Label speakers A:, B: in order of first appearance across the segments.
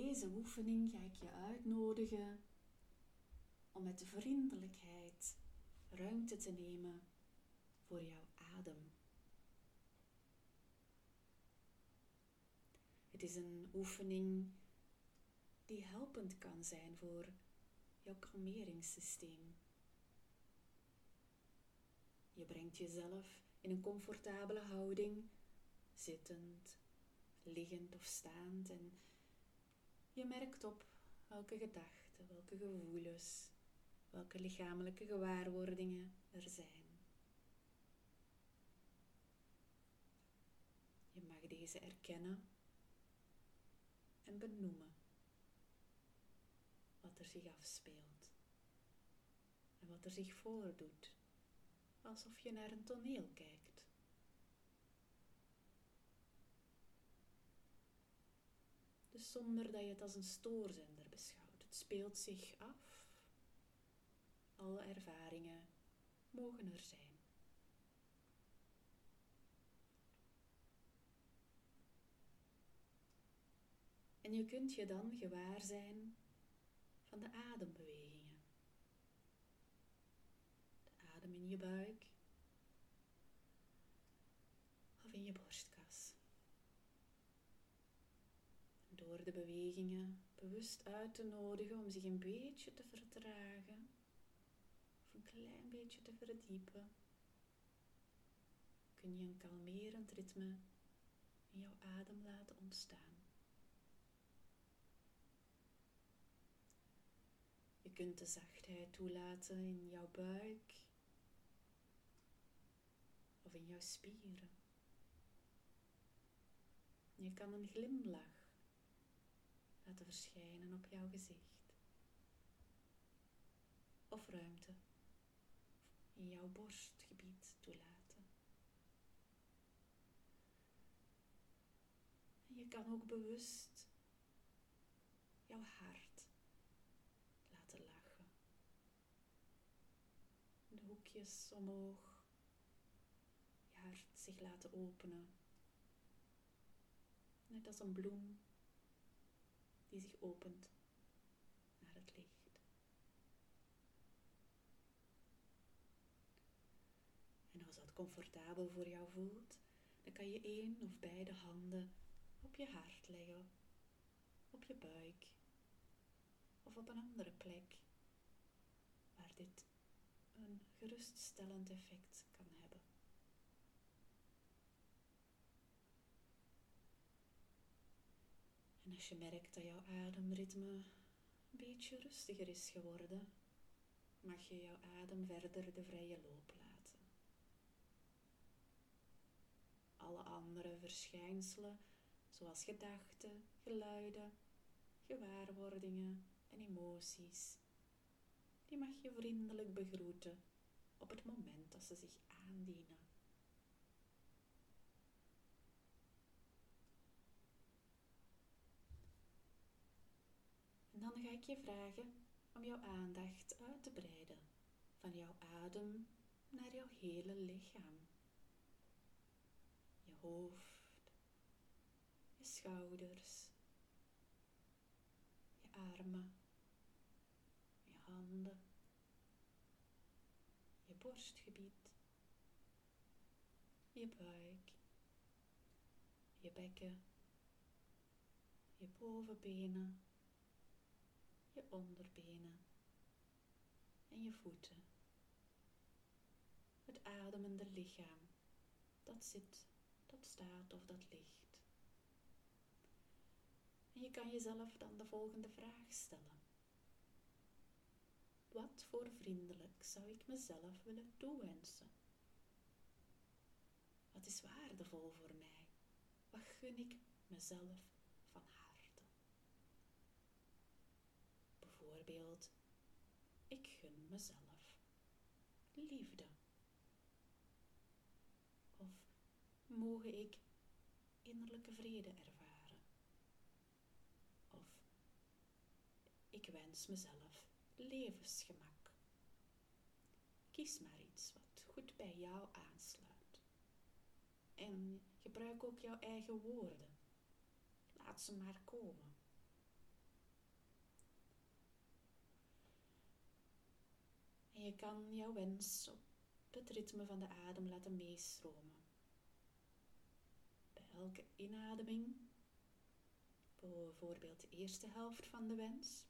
A: deze oefening ga ik je uitnodigen om met vriendelijkheid ruimte te nemen voor jouw adem. Het is een oefening die helpend kan zijn voor jouw kalmeringssysteem. Je brengt jezelf in een comfortabele houding, zittend, liggend of staand en je merkt op welke gedachten, welke gevoelens, welke lichamelijke gewaarwordingen er zijn. Je mag deze erkennen en benoemen wat er zich afspeelt en wat er zich voordoet, alsof je naar een toneel kijkt. Zonder dat je het als een stoorzender beschouwt. Het speelt zich af. Alle ervaringen mogen er zijn. En je kunt je dan gewaar zijn van de adembewegingen. De adem in je buik of in je borstkas. Door de bewegingen bewust uit te nodigen om zich een beetje te vertragen of een klein beetje te verdiepen, kun je een kalmerend ritme in jouw adem laten ontstaan. Je kunt de zachtheid toelaten in jouw buik of in jouw spieren. Je kan een glimlach laten verschijnen op jouw gezicht. Of ruimte in jouw borstgebied toelaten. En je kan ook bewust jouw hart laten lachen. De hoekjes omhoog, je hart zich laten openen. Net als een bloem die zich opent naar het licht. En als dat comfortabel voor jou voelt, dan kan je één of beide handen op je hart leggen, op je buik of op een andere plek waar dit een geruststellend effect kan Als je merkt dat jouw ademritme een beetje rustiger is geworden, mag je jouw adem verder de vrije loop laten. Alle andere verschijnselen, zoals gedachten, geluiden, gewaarwordingen en emoties, die mag je vriendelijk begroeten op het moment dat ze zich aandienen. En dan ga ik je vragen om jouw aandacht uit te breiden van jouw adem naar jouw hele lichaam. Je hoofd, je schouders, je armen, je handen, je borstgebied, je buik, je bekken, je bovenbenen je onderbenen en je voeten. Het ademende lichaam dat zit, dat staat of dat ligt. En je kan jezelf dan de volgende vraag stellen. Wat voor vriendelijk zou ik mezelf willen toewensen? Wat is waardevol voor mij? Wat gun ik mezelf van haar? Bijvoorbeeld, ik gun mezelf liefde. Of mogen ik innerlijke vrede ervaren. Of ik wens mezelf levensgemak. Kies maar iets wat goed bij jou aansluit. En gebruik ook jouw eigen woorden. Laat ze maar komen. Je kan jouw wens op het ritme van de adem laten meestromen. Bij elke inademing, bijvoorbeeld de eerste helft van de wens.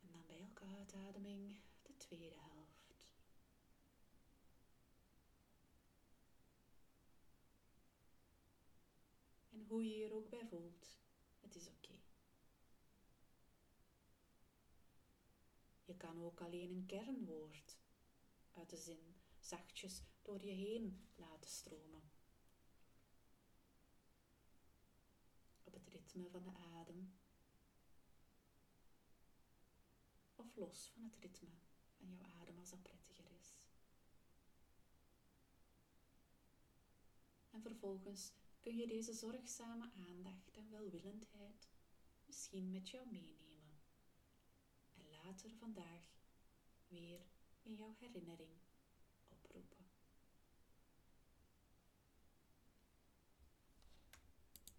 A: En dan bij elke uitademing de tweede helft. En hoe je je er ook bij voelt, het is oké. Je kan ook alleen een kernwoord uit de zin zachtjes door je heen laten stromen. Op het ritme van de adem. Of los van het ritme van jouw adem als dat prettiger is. En vervolgens kun je deze zorgzame aandacht en welwillendheid misschien met jou meenemen. Later vandaag weer in jouw herinnering.